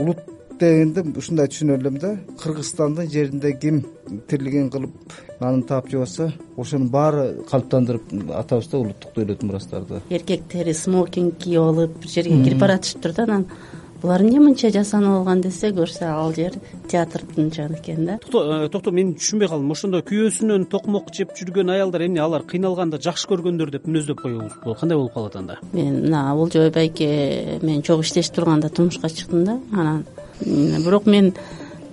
улут дегенде ушундай түшүнөр элем да. Кыргызстандын жеринде ким тирилигин кылып нанын таап жеп атса ошонун баары калыптандырып атабыз да улуттук дейлет мурастарды. Эркектери смокинг кийип алып бир жерге кирип баратышыптыр да анан булар эмне мынча жасанып алган десе көрсө ал жер театрдын жагы экен да. Токто мен түшүнбөй калдым. Ошондо күйөөсүнөн токмок жеп жүргөн аялдар эмне алар кыйналганды жакшы көргөндөр деп мүнөздөп коебузбу кандай болуп калат анда? Мен мына олжобой байке мен чогуу иштешип турганда турмушка чыктым да анан бирок мен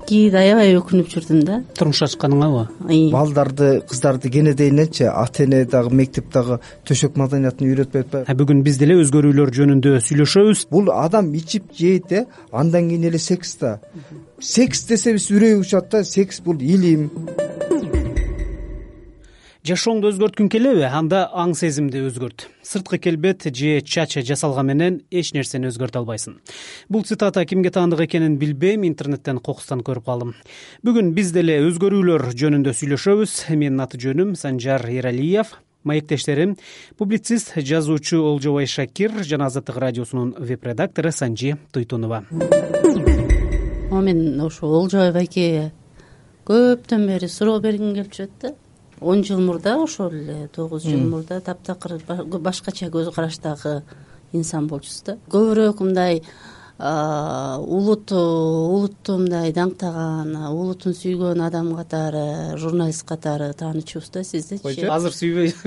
кээде аябай өкүнүп жүрдүм да. Турмушка чыкканыңабы балдарды кыздарды кенедейин элчи ата эне дагы мектеп дагы төшөк маданиятын үйрөтпөй атпайбы? Бүгүн биз деле өзгөрүүлөр жөнүндө сүйлөшөбүз. Бул адам ичип жейт э андан кийин эле секс да. Секс десебиз үрөйү учат да секс бул илим жашооңду өзгөрткүң келеби анда аң сезимди өзгөрт. Сырткы келбет же чача жасалган менен эч нерсени өзгөртө албайсың. Бул цитата кимге таандык экенин билбейм интернеттен кокустан көрүп калдым. Бүгүн биз деле өзгөрүүлөр жөнүндө сүйлөшөбүз. Менин аты жөнүм санжар эралиев маектештерим публицист жазуучу олжобай шакир жана азаттык радиосунун веб редактору санжи туйтунова мен ошо олжобай байкеге көптөн бери суроо бергим келип жүрөт да он жыл мурда ошол эле тогуз жыл мурда таптакыр башкача көз караштагы инсан болчусуз да. Көбүрөөк мындай улут улутту мындай даңктаган улутун сүйгөн адам катары журналист катары таанычубуз да сиздичи азыр сүйбөй.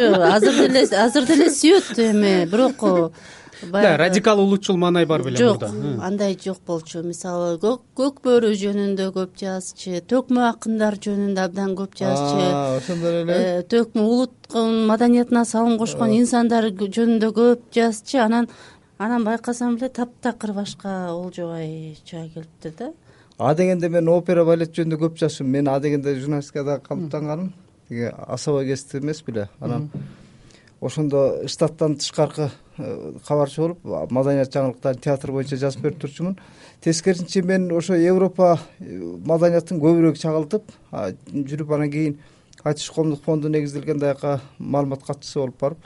Жок азыр деле азыр деле сүйөт эме бирок баягы радикал улутчул маанай бар беле жок андай жок болчу. Мисалы көк бөрү жөнүндө көп жазчы төкмө акындар жөнүндө абдан көп жазчы. Ошондор эле. Э, төкмө улуттун маданиятына салым кошкон инсандар жөнүндө көп жазчы. Анан анан байкасам эле таптакыр башка олжобай чыга келиптир да. А дегенде мен опера балет жөнүндө көп жазчумун. Мен а дегенде журналистикада калыптанганым тиги особый кесип эмес беле. Анан ошондо штаттан тышкаркы э, кабарчы болуп маданият жаңылыктарын театр боюнча жазып берип турчумун. Тескерисинче мен ошо европа э, маданиятын көбүрөөк чагылтып жүрүп анан кийин айтыш коомдук фонду негизделгенде аяка маалымат катчысы болуп барып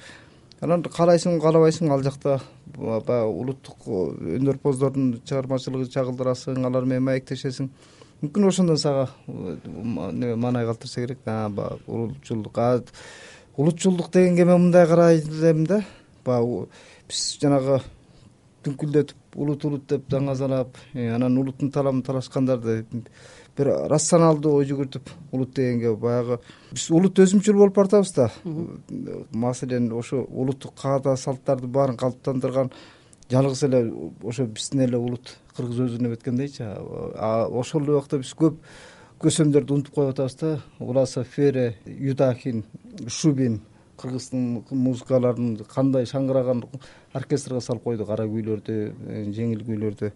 анан каалайсыңбы каалабайсыңбы ал жакта баягы улуттук э, өнөрпоздордун чыгармачылыгын чагылдырасың алар менен маектешесиң. Мүмкүн ошондон сага маанай калтырса керек. Баягы улутчулдук улутчулдук дегенге мен мындай карай элем да. Баягы биз жанагы дүңкүлдетип улут улут деп даңазалап э, анан улуттун талабын талашкандарды бир рационалдуу ой жүгүртүп улут дегенге баягы биз улут өзүмчүл болуп баратабыз да. Маселен ошо улуттук каада салттарды баарын калыптандырган жалгыз эле ошо биздин эле улут кыргыз өзү деп эткендейчи ошол эле убакта биз көп көсөмдөрдү унутуп коюп атабыз да. Уласов фере юдахин шубин кыргыздын музыкаларын кандай шаңгыраган оркестрге салып койду кара күүлөрдү э, жеңил күүлөрдү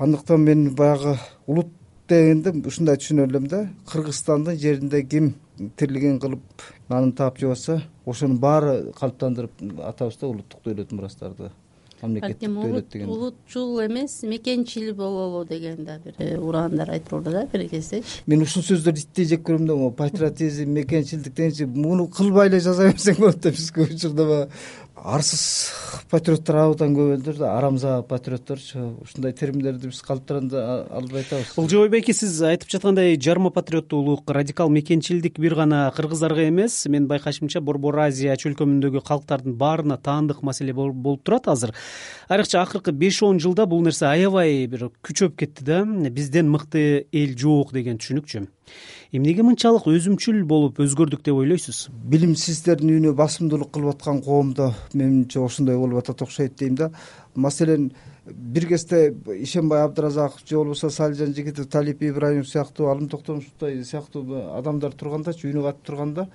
андыктан мен баягы улут дегенде ушундай түшүнөр элем да. Кыргызстандын жеринде ким тирилигин кылып нанын таап жеп атса ошонун баары калыптандырып атабыз да улуттук дейлет мурастарды мамлекеттик дейлет деген. улутчул эмес мекенчил бололу деген да бир э, ураандар айтып болду да бир кездечи мен ушул сөздөрдү иттей жек көрөм да могу патриотизм мекенчилдик дегенчи муну кылбай эле жаза берсең болот да биз көп учурда баягы арсыз патриоттор абдан көп элдир да арамза патриотторчу ушундай терминдерди биз калыптандыра албай атабыз олжобой байке сиз айтып жаткандай жарма патриоттуулук радикал мекенчилдик бир гана кыргыздарга эмес. Менин байкашымча борбор азия чөлкөмүндөгү калктардын баарына таандык маселе болуп турат азыр. Айрыкча акыркы беш он жылда бул нерсе аябай бир күчөп кетти да бизден мыкты эл жок деген түшүнүкчү эмнеге мынчалык өзүмчүл болуп өзгөрдүк деп ойлойсуз? Билимсиздердин үйүнө басымдуулук кылып аткан коомдо менимче ошондой болуп атат окшойт дейм да. Маселен бир кезде ишенбай абдыразаков же болбосо салижан жигитов талип ибраимов сыяктуу алым токтомуштай сыяктуу адамдар тургандачы үнү катып турганда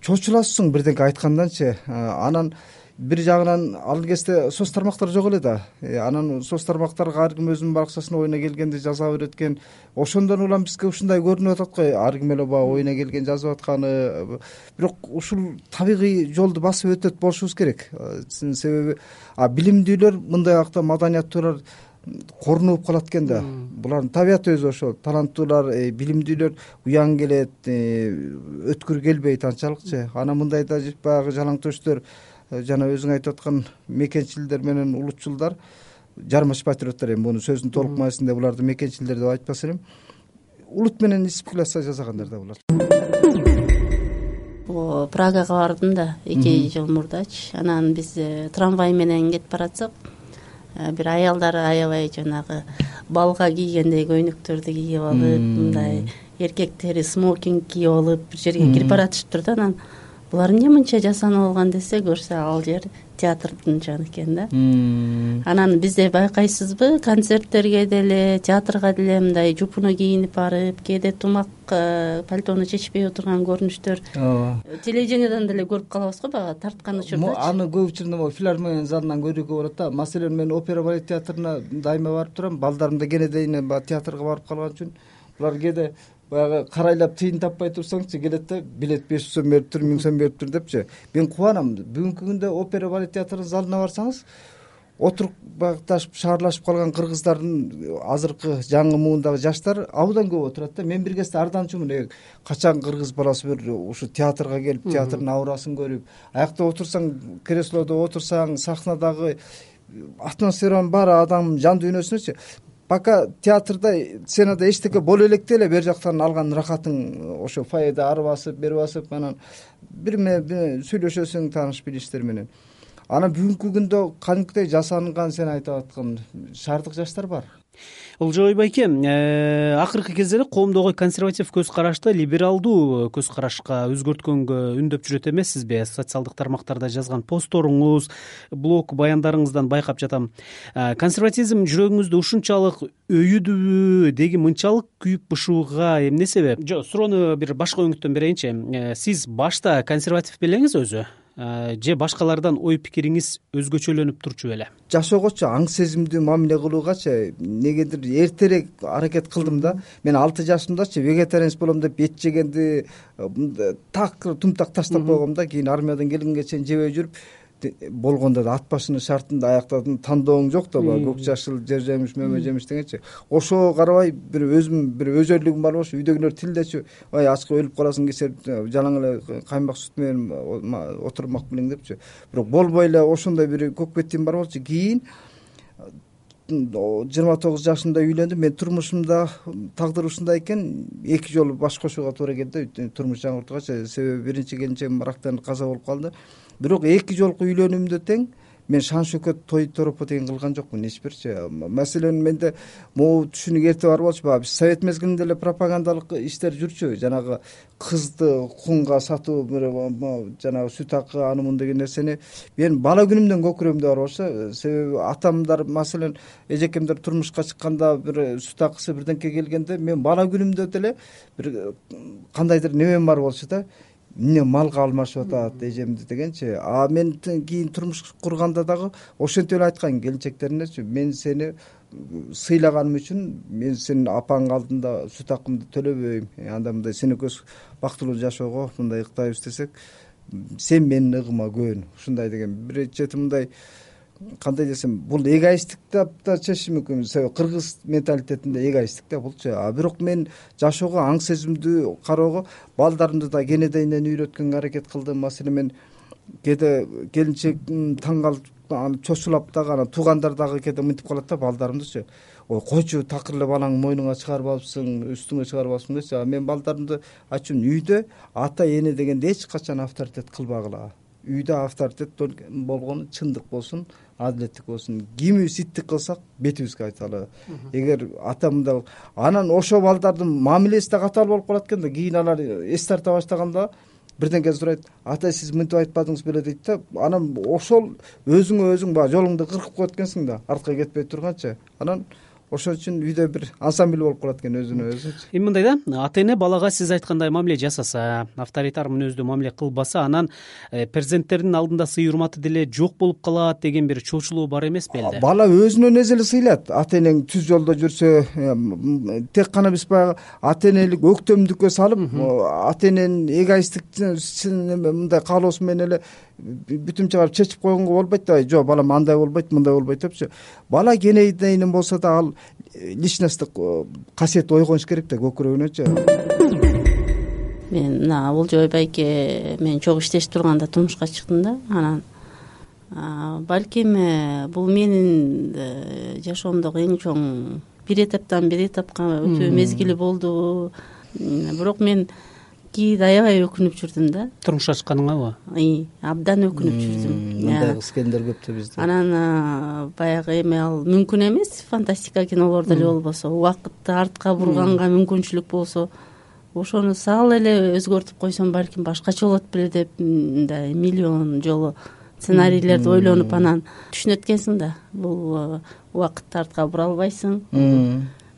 чочуласың бирдеңке айтканданчы анан бир жагынан ал кезде соц тармактар жок эле да. Э, анан соц тармактарга ар ким өзүнүн баракчасына оюна келгенди жаза берет экен ошондон улам бизге ушундай көрүнүп атат го. Ар ким эле баягы оюна келген жазып атканы бирок ушул табигый жолду басып өтөт болушубуз керек. Э, себеби билимдүүлөр мындай убакта маданияттуулар корунуп калат экен да. Булардын табияты өзү ошол таланттуулар э, билимдүүлөр уяң келет өткүр келбейт анчалыкчы анан мындайда баягы жалаң төштөр жана өзүң айтып аткан мекенчилдер менен улутчулдар жармаш патриоттор эми муну сөздүн толук маанисинде буларды мекенчилер деп айтпас элем улут менен испляса жасагандар да булар прагага бардым да эки жыл мурдачы. Анан биз э, трамвай менен кетип баратсак э, бир аялдар аябай жанагы балга кийгендей көйнөктөрдү кийип алып мындай эркектери смокинг кийип алып бир жерге кирип баратышыптыр да анан булар эмне мынча жасанып алган десе көрсө ал жер театрдын жагы экен да. Анан бизде байкайсызбы концерттерге деле театрга деле мындай жупуну кийинип барып кээде тумак э, пальтону чечпей отурган көрүнүштөр. Ооба. Телевидениядан деле көрүп калабыз го баягы тарткан учурдачы аны көп учурда могу филармония залынан көрүүгө болот да. Маселен мен опера балет театрына дайыма барып турам. Балдарым да кенедейине баягы театрга барып калган үчүн. Булар кээде баягы карайлап тыйын таппай турсаңчы келет да билет беш жүз сом бериптир миң сом бериптир депчи. Мен кубанам бүгүнкү күндө опера балет театрынын залына барсаңыз отуруп баягыташып шаарлашып калган кыргыздардын азыркы жаңы муундагы жаштар абдан көп отурат да. Мен бир кезде арданчумун. Э качан кыргыз баласы бир ушу театрга келип театрдын аурасын көрүп аякта отурсаң креслодо отурсаң сахнадагы атмосферанын баары адамдын жан дүйнөсүнөчү пока театрда сценада эчтеке боло электе эле бери жактан алган рахатың ошо фойеде ары басып бери басып анан бири менен сүйлөшөсүң тааныш билиштер менен. Анан бүгүнкү күндө кадимкидей жасанган сен айтып аткан шаардык жаштар бар олжобай байке э, акыркы кезде эле коомдогу консерватив көз карашты либералдуу көз карашка өзгөрткөнгө үндөп жүрөт эмессизби? Социалдык тармактарда жазган постторуңуз блог баяндарыңыздан байкап жатам. Э, консерватизм жүрөгүңүздү ушунчалык өйүдүбү деги мынчалык күйүп бышууга эмне себеп жок суроону бир башка өңүттөн берейинчи э, сиз башта консерватив белеңиз өзү? Э, же башкалардан ой пикириңиз өзгөчөлөнүп турчу беле жашоогочу аң сезимдүү мамиле кылуугачы эмнегедир эртерээк аракет кылдым да мен алты жашымдачы вегетарианец болом деп эт жегенди э, такыр тумтак таштап койгом да кийин армиядан келгенге чейин жебей жүрүп болгондо да ат башынын шартында аяктадым. Тандооң жок да баягы көк жашыл жер жемиш мөмө жемиш дегенчи ошого карабай бир өзүм бир өзөрлүгүм бар болчу үйдөгүлөр тилдечү ай ачка өлүп каласың кесирип жалаң эле каймак сүт менен отурмак белең депчи бирок болбой эле ошондой бир көкбеттигим бар болчу. Кийин жыйырма тогуз жашымда үйлөндүм мен турмушумда тагдыр ушундай экен. Эки жолу баш кошууга туура келди турмуш жаңыртуугачы себеби биринчи келинчегим рактан каза болуп калды. Бирок эки жолку үйлөнүүмдө тең мен шан шөкөт той торопо деген кылган жокмун эч бирчи маселен менде могу түшүнүк эрте бар болчу баягы биз совет мезгилинде эле пропагандалык иштер жүрчү. Жанагы кызды кунга сатуу жанагы сүт акы аны муну деген нерсени мен бала күнүмдөн көкүрөгүмдө бар болчу себеби атамдар маселен эжекемдер турмушка чыкканда бир сүт акысы бирдеңке келгенде мен бала күнүмдө деле бир кандайдыр немем бар болчу да эмне малга алмашып атат эжемди дегенчи а мен кийин турмуш курганда дагы ошентип эле айткан келинчектеримечи мен сени сыйлаганым үчүн мен сенин апаң алдында сүт акымды төлөбөйм. Э, андай мындай сенекөс бактылуу жашоого мындай ыктайбыз десек сен менин ыгыма көн. Ушундай деген. Бир чети мындай кандай десем бул эгоисттик деп да чечишим мүмкүн себеби кыргыз менталитетинде эгоисттик да булчу а бирок мен жашоого аң сезимдүү кароого балдарымды да кенедейинен үйрөткөнгө аракет кылдым. Маселен мен кээде келинчек таң калып анан чочулап дагы анан туугандар дагы кээде мынтип калат да балдарымдычы. Ой койчу такыр эле балаңды мойнуңа чыгарып алыпсың үстүңө чыгарып алыпсың дечи. А мен балдарымды айтчумун үйдө ата эне дегенди эч качан авторитет кылбагыла үйдө авторитет болгону чындык болсун адилеттик болсун. Кимибиз иттик кылсак бетибизге айталы. Эгер ата мындай анан ошол балдардын мамилеси да катаал болуп калат экен да кийин алар эс тарта баштаганда бирдеңке сурайт ата сиз мынтип айтпадыңыз беле дейт да анан ошол өзүңө өзүң баягы жолуңду кыркып коет экенсиң да артка кетпей турганчы. Анан ошон үчүн үйдө бир ансамбль болуп калат экен өзүнө өзүчү эми мындай да ата эне балага сиз айткандай мамиле жасаса авторитар мүнөздүү мамиле кылбаса анан э, перзенттердин алдында сый урматы деле жок болуп калат деген бир чоочулоо бар эмес беле бала өзүнөн өзү эле сыйлат ата энең түз жолдо жүрсө э, тек гана биз баягы ата энелик өктөмдүккө салып ата эненин эгоисттик мындай каалоосу менен эле бүтүн чыгарып чечип койгонго болбойт да жок балам андай болбойт мындай болбойт депчи бала кенедейинен болсо да ал личносттук э, касиет ойгонуш керек да көкүрөгүнөчү мен мына олжобой байке мен чогуу иштешип турганда турмушка чыктым да анан балким э, бул менин э, жашоомдогу эң чоң бир этаптан бир этапка өтүү мезгили болду. Бирок мен кээде аябай өкүнүп жүрдүм да. Турмуш ачканыңабы абдан өкүнүп жүрдүм. мындай кыз келиндер көп да бизде. Анан баягы эми ал мүмкүн эмес фантастика кинолор деле болбосо. Убакытты артка бурганга мүмкүнчүлүк болсо ошону сал эле өзгөртүп койсом балким башкача болот беле деп мындай миллион жолу сценарийлерди ойлонуп анан түшүнөт экенсиң да. Бул убакытты артка бура албайсың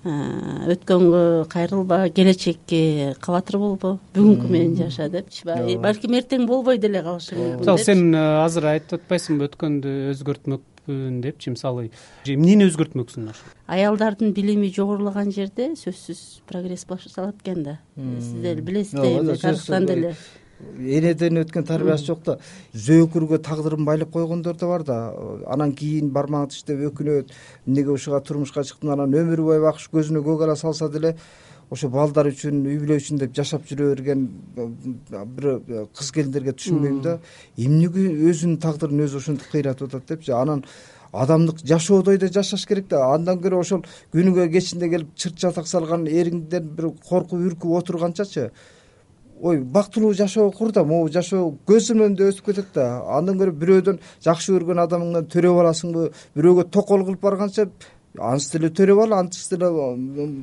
өткөнгө кайрылба келечекке кабатыр болбо. Бүгүнкү менен жаша депчи балким эртең болбой деле калышы мүмкүн мисалы сен э, азыр айтып атпайсыңбы өткөндү өзгөртмөкмүн депчи. Мисалы эмнени өзгөртмөксүң ошо? Аялдардын билими жогорулаган жерде сөзсүз прогресс башталат экен да. Сиз деле билесиз да эми тарыхтан деле энеден өткөн тарбиясы жок да. Зөөкүргө тагдырын байлап койгондор да бар да. Анан кийин бармак тиштеп өкүнөт эмнеге ушуга турмушка чыктым анан өмүр бою акыш көзүнө көк ала салса деле ошо балдар үчүн үй бүлө үчүн деп жашап жүрө берген бир кыз келиндерге түшүнбөйм да. Эмнеге өзүнүн тагдырын өзү ошентип кыйратып атат депчи анан адамдык жашоодой да жашаш керек да. Андан көрө ошол күнүгө кечинде келип чырт чатак салган эриңден бир коркуп үркүп отурганчачы ой бактылуу жашоо кур да могу жашоо көз ирмемде өтүп кетет да. Андан көрө бирөөдөн жакшы көргөн адамыңдан төрөп аласыңбы бирөөгө токол кылып барганча ансыз деле төрөп ал ансыз деле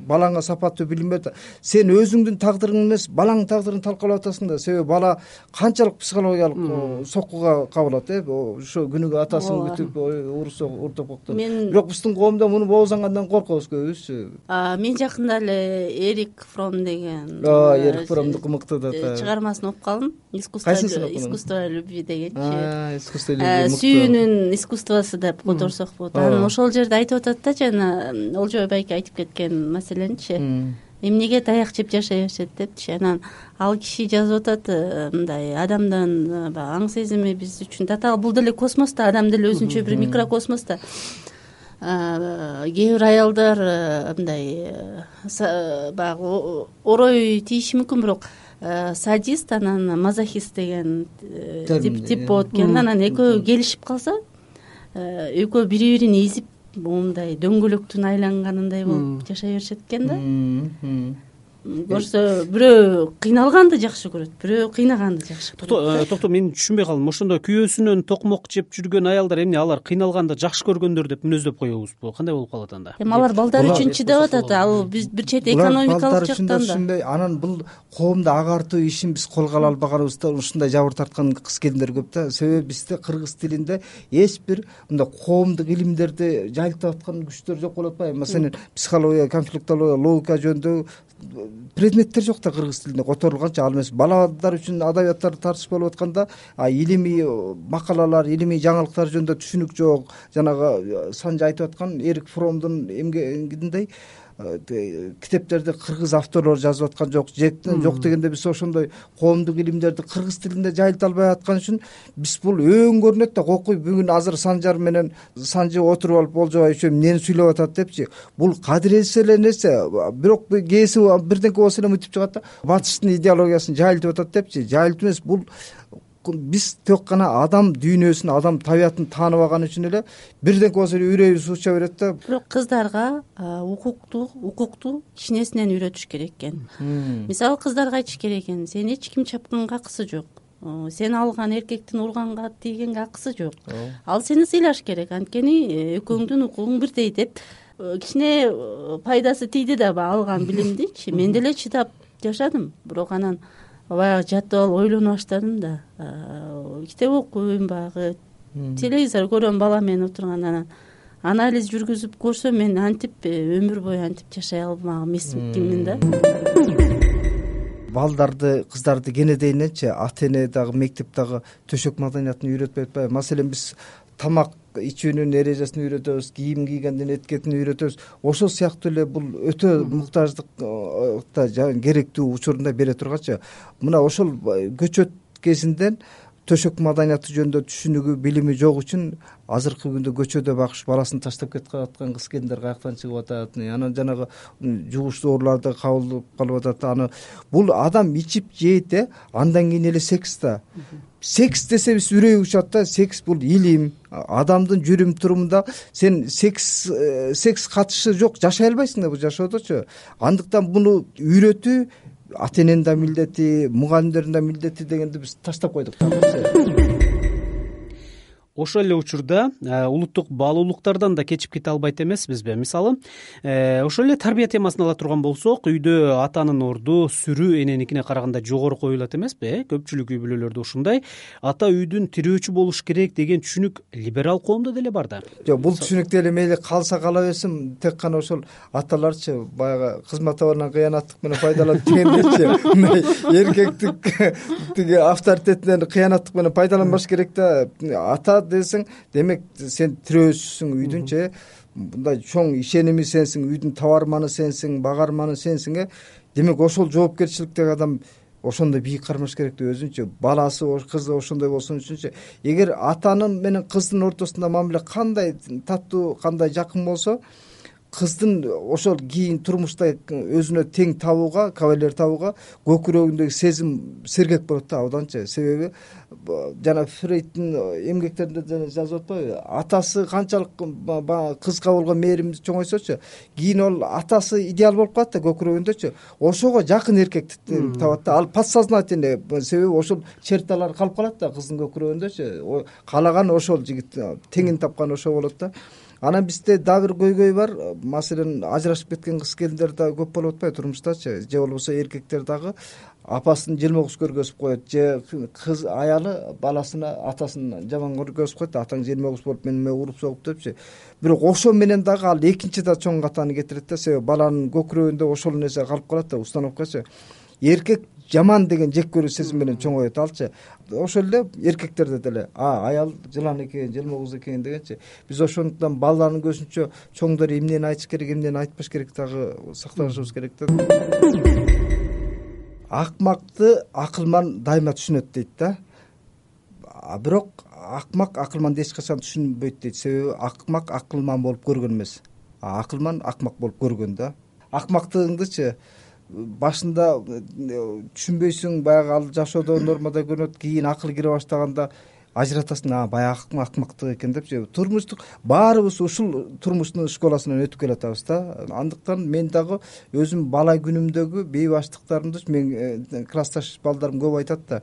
балаңа сапаттуу билим да сен өзүңдүн тагдырың эмес балаңдын тагдырын талкалап атасың да. Себеби бала канчалык психологиялык соккуга кабылат э ошо күнүгө атасын күтүп урусо ур топоктон мен бирок биздин коомдо муну бооздангандан коркобуз көбүбүзчү мен жакында эле эрик фром деген ооба эрик фромдуку мыкты да э, чыгармасын окуп калдым. Окудуң искусство любви дегенчи искусство любви сүйүүнүн искусствосу деп которсок болот анан ошол жерде айтып атат да жана олжобой байке айтып кеткен маселеничи эмнеге таяк жеп жашай беришет депчи? Анан ал киши жазып атат э, мындай адамдын э, баягы аң сезими биз үчүн. Татаал бул деле космос да адам деле өзүнчө бир микрокосмос да э, кээ бир аялдар мындай баягы орой тийиши мүмкүн бирок садист анан мазохист деген тип болот экен анан экөө келишип калса экөө бири бирин эзип моундай дөңгөлөктүн айланганындай болуп жашай беришет экен да көрсө бирөө кыйналганды жакшы көрөт бирөө кыйнаганды жакшы көрөт. Токто мен түшүнбөй калдым. Ошондо күйөөсүнөн токмок жеп жүргөн аялдар эмне алар кыйналганды жакшы көргөндөр деп мүнөздөп коебузбу кандай болуп калат анда? Эми алар балдар үчүн чыдап атат ал биз бир чети экономикалык жактан да. түшүнбөй анан бул коомду агартуу ишин биз колго ала албаганыбыздан ушундай жабыр тарткан кыз келиндер көп да. Себеби бизде кыргыз тилинде эч бир мындай коомдук илимдерди жайылтып аткан күчтөр жок болуп атпайбы маселен психология конфликтология логика жөнүндө предметтер жок да кыргыз тилинде. Которулганчы ал эмес. Балдар үчүн адабияттарды тартыш болуп атканда илимий макалалар илимий жаңылыктар жөнүндө түшүнүк жок. Жанагы э, санжа айтып аткан эрик фромдун эмгегиндей Э, китептерди кыргыз авторлор жазып аткан жок жок дегенде биз ошондой коомдук илимдерди кыргыз тилинде жайылта албай аткан үчүн биз бул өң көрүнөт да кокуй бүгүн азыр санжар менен санжы отуруп алып олжобай үчөө эмнени сүйлөп атат депчи. Бул кадырлесе эле нерсе бирок кээси бирдеңке болсо эле мынтип чыгат да батыштын идеологиясын жайылтып атат депчи. Жайылтып эмес бул биз тек гана адам дүйнөсүн адам табиятын таанып алган үчүн эле бирдеңке болсо эле үрөйүбүз уча берет да. Бирок кыздарга укукту укукту кичинесинен үйрөтүш керек экен. Мисалы кыздарга айтыш керек экен сени эч ким чапканга акысы жок. Сен алган эркектин урганга тийгенге акысы жок. Ал сени сыйлаш керек. Анткени э, экөөңдүн укугуң бирдей деп э, кичине э, пайдасы тийди да баягы алган билимдичи. Мен деле чыдап жашадым. Бирок анан баягы жатып алып ойлоно баштадым да. Китеп окуйм баягы. Телевизор көрөм балам менен отурганда анан. Анализ жүргүзүп көрсөм мен антип э, өмүр бою антип жашай алмак эмесмикинмин да. Балдарды кыздарды кенедейиненчи ата эне дагы мектеп дагы төшөк маданиятын үйрөтпөй атпайбы. Маселен биз тамак ичүүнүн эрежесин үйрөтөбүз кийим кийгендин этикетин үйрөтөбүз. Ошол сыяктуу эле бул өтө муктаждыкта керектүү учурунда бере тургачы. Мына ошол көчөт кезинен төшөк маданияты жөнүндө түшүнүгү билими жок үчүн азыркы күндө көчөдө багыш баласын таштап кетип калаткан кыз келиндер каяктан чыгып атат. Анан жанагы жугуш дооруларды кабыл калып атат. Аны бул адам ичип жейт э андан кийин эле секс да. Секс десебиз үрөйү учат да секс бул илим. Адамдын жүрүм турумунда сен секс э, секс катышы жок жашай албайсың да бул жашоодочу. Андыктан буну үйрөтүү ата эненин да милдети мугалимдердин да милдети дегенди биз таштап койдук ошол эле учурда э, улуттук баалуулуктардан да кечип кете албайт эмеспизби мисалы э, ошол эле тарбия темасын ала турган болсок үйдө атанын орду сүрүү эненикине караганда жогору коюлат эмеспи э? Көпчүлүк үй бүлөлөрдө ушундай. Ата үйдүн тирөөчү болуш керек деген түшүнүк либерал коомдо деле бар да. Жок бул түшүнүк деле мейли калса кала берсин тек гана ошол аталарчы баягы кызмат абалынан кыянаттык менен пайдаланып дегендейчи мындай эркектик тиги авторитетинен кыянаттык менен пайдаланбаш керек да. Ата десең демек сен тирөөчүсүң үйдүнчү э мындай чоң ишеними сенсиң үйдүн табарманы сенсиң багарманы сенсиң э? Демек ошол жоопкерчиликтеги адам ошондой бийик кармаш керек да өзүнчү баласы кызы ошондой болсун үчүнчү эгер атанын менен кыздын ортосунда мамиле кандай таттуу кандай жакын болсо кыздын ошол кийин турмушта өзүнө тең табууга кавалер табууга көкүрөгүндөгү сезим сергек болот да абданчы себеби жана фрейдтин эмгектеринде деле жазып атпайбы атасы канчалык баягы кызга болгон мээримди чоңойсочу кийин ал атасы идеал болуп калат да көкүрөгүндөчү ошого жакын эркекти табат да. Ал подсознательный себеби ошол черталар калып калат да кыздын көкүрөгүндөчү каалаган ошол жигит теңин тапкан ошол болот да анан бизде дагы бир көйгөй бар. Маселен ажырашып кеткен кыз келиндер дагы көп болуп атпайбы турмуштачы? Же болбосо эркектер дагы апасын желмогуз көргөзүп коет же кыз аялы баласына атасын жаман көргөзүп коет атаң желмогуз болуп мени уруп согуп депчи. Бирок ошо менен дагы ал экинчи да чоң катаны кетирет да себеби баланын көкүрөгүндө ошол нерсе калып калат да установкачы эркек жаман деген жек көрүү сезим менен чоңоет алчы. Ошол эле эркектерде деле а аял жылан экен желмогуз экен дегенчи биз ошондуктан баланын көзүнчө чоңдор эмнени айтыш керек эмнени айтпаш керек дагы сактанышыбыз керек да. Акмакты акылман дайыма түшүнөт дейт да. Бирок акмак акылманды эч качан түшүнбөйт дейт. Себеби акмак акылман болуп көргөн эмес. Акылман акмак болуп көргөн да. Акмактыгыңдычы башында э, түшүнбөйсүң баягы ал жашоодо нормадай көрүнөт кийин акыл кире баштаганда ажыратасың а баягы акмактык экен депчи турмуштук баарыбыз ушул турмуштун школасынан өтүп келатабыз да. Андыктан мен дагы өзүм бала күнүмдөгү бейбаштыктарымды мен э, классташ балдарым көп айтат да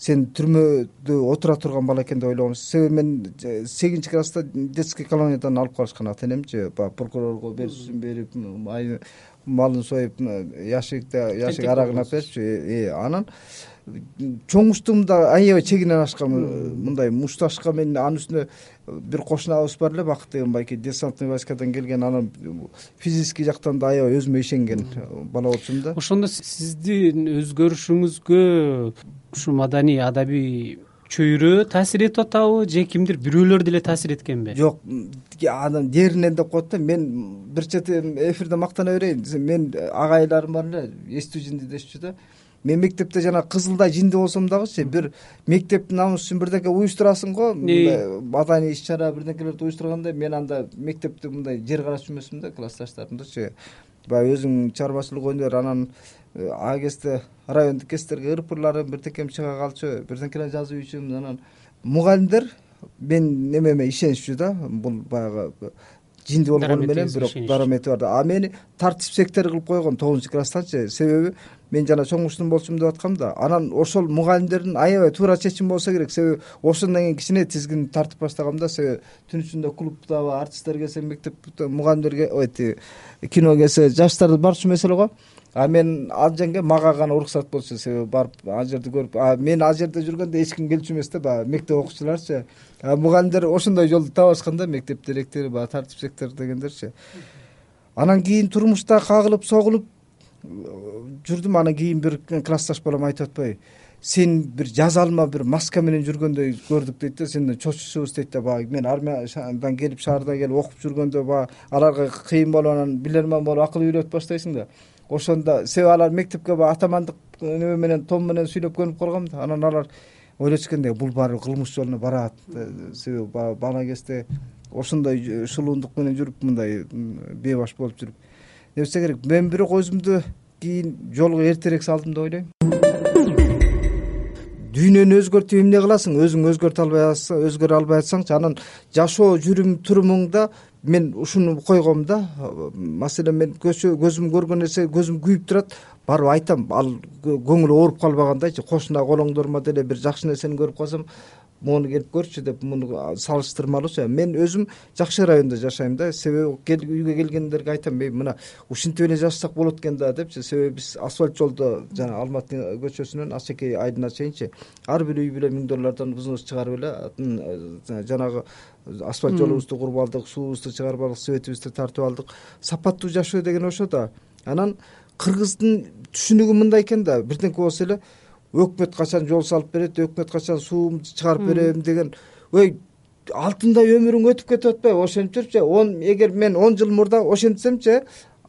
сен түрмөдө отура турган бала экен деп ойлогом себеби мен э, сегизинчи класста детский колониядан алып калышкан ата энемчи баягы прокурорго берүүсүн берип малын союп ящикте ящик арагын алып берипчи э, э, анан чоңуштугумда аябай чегинен ашкам мындай мушташка мен анын үстүнө бир кошуна абыбыз бар эле бакыт деген байке десантный войскадан келген анан физический жактан да аябай өзүмө ишенген бала болчумун да. Ошондо сиздин өзгөрүшүңүзгө ушу маданий адабий чөйрө таасир этип атабы же кимдир бирөөлөр деле таасир эткенби жок анан деринен деп коет да мен бир чети эфирде мактана берейин. Мен агайларым бар эле эстүү жинди дешчү да мен мектепте жанагы кызылдай жинди болсом дагычы бир мектептин намысы үчүн бирдеке уюштурасың го. Мындай маданий иш чара бирдекелерди уюштурганда мен анда мектепти мындай жер карачу эмесмин да классташтарымдычы. Баягы өзүң чарбачылык ойной бер анан Э, ал кезде райондук гезиттерге ырпырларым бирдекем чыга калчу бирдекелер жазып ийчүмүн анан мугалимдер менин немеме ишенишчү да бул баягы жинди болгону менен бирок даромети бар а мени тартип сектор кылып койгон тогузунчу класстанчы себеби мен жана чоңуштун болчумун деп аткам да анан ошол мугалимдердин аябай туура чечими болсо керек. Себеби ошондон кийин кичине тизгинди тартып баштагам да. Себеби түн ичинде клубдагы артисттер келсе мектепте мугалимдер эти кино келсе жаштарды барчу эмес эле го а мен ал жерге мага гана уруксат болчу себеби барып ал жерди көрүп мен ал жерде жүргөндө эч ким келчү эмес да баягы мектеп окуучуларчы. Мугалимдер ошондой жолду табышкан да мектеп директори баягы тартип сектор дегендерчи. Анан кийин турмушта кагылып согулуп жүрдүм. Анан кийин бир классташ балам айтып атпайбы сен бир жазалма бир маска менен жүргөндөй көрдүк дейт да сенден чочушубуз дейт да баягы мен армиядан келип шаарда келип окуп жүргөндө баягы аларга кыйын болуп анан билерман болуп акыл үйрөтүп баштайсың да ошондо себеби алар мектепке баягы атамандык неме менен том менен сүйлөп көнүп калган да. Анан алар ойлочукенде бул баары кылмыш жолуна барат. Себеби бала кезде ошондой шылуундук менен жүрүп мындай бейбаш болуп жүрүп. Эмесе керек мен бирок өзүмдү кийин жолго эртерээк салдым деп ойлойм. Дүйнөнү өзгөртүп эмне кыласың? Өзүң өзгөртө албай өзгөрө албай атсаңчы анан жашоо жүрүм турумуңда мен ушуну койгом да маселен мен көзүм көргөн нерсе көзүм күйүп турат барып айтам ал көңүл ооруп калбагандайчы кошуна колоңдорума деле бир жакшы нерсени көрүп калсам моуну келип көрчү деп муну салыштырмалуучу мен өзүм жакшы райондо жашайм да. Себеби үйгө келгендерге айтам эй мына ушинтип эле жашасак болот экен да депчи. Себеби биз асфальт жолдо жана алматы көчөсүнөн асеке айдына чейинчи ар бир үй бүлө миң доллардан взнос чыгарып эле жанагы асфальт жолубузду куруп алдык суубузду чыгарып алдык светибизди тартып алдык. Сапаттуу жашоо деген ошо да. Анан кыргыздын түшүнүгү мындай экен да. Бирдеңке болсо эле өкмөт качан жол салып берет өкмөт качан суумду чыгарып берем деген ой алтындай өмүрүң өтүп кетип атпайбы ошентип он эгер мен он жыл мурда ошентсемчи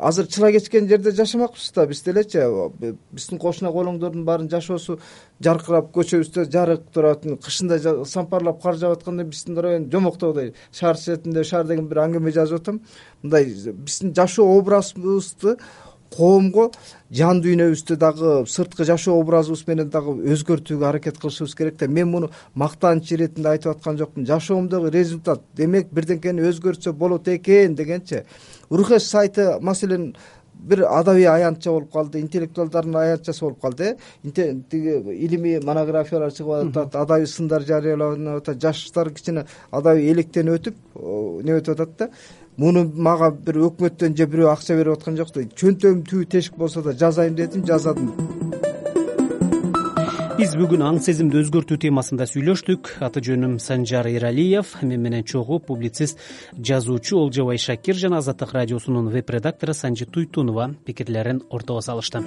азыр чыла кечкен жерде жашамакпыз да биз делечи биздин кошуна колоңдордун баарынын жашоосу жаркырап көчөбүздө жарык турат кышында сампарлап кар жаап атканда биздин район жомоктогудай шаар четинде шаар деген бираңгеме жазып атам. Мындай биздин жашоо образыбызды коомго жан дүйнөбүздү дагы сырткы жашоо образыбыз менен дагы өзгөртүүгө аракет кылышыбыз керек да. Мен муну мактаныч иретинде айтып аткан жокмун. Жашоомдогу результат демек бирдеңкени өзгөртсө болот экен дегенчи рухеш сайты маселен бир адабий аянтча болуп калды интеллектуалдардын аянтчасы болуп калды э тиги илимий монографиялар чыгып атат адабий сындар жарыяланып атат жаштар кичине адабий электенип өтүп неметип атат да муну мага бир өкмөттөн же бирөө акча берип аткан жок да. Чөнтөгүм түбү тешик болсо да жазайын дедим жаздым биз бүгүн аң сезимди өзгөртүү темасында сүйлөштүк. Аты жөнүм санжар эралиев мен менен чогуу публицист жазуучу олжобай шакир жана азаттык радиосунун веб редактору санжи туйтунова пикирлерин ортого салышты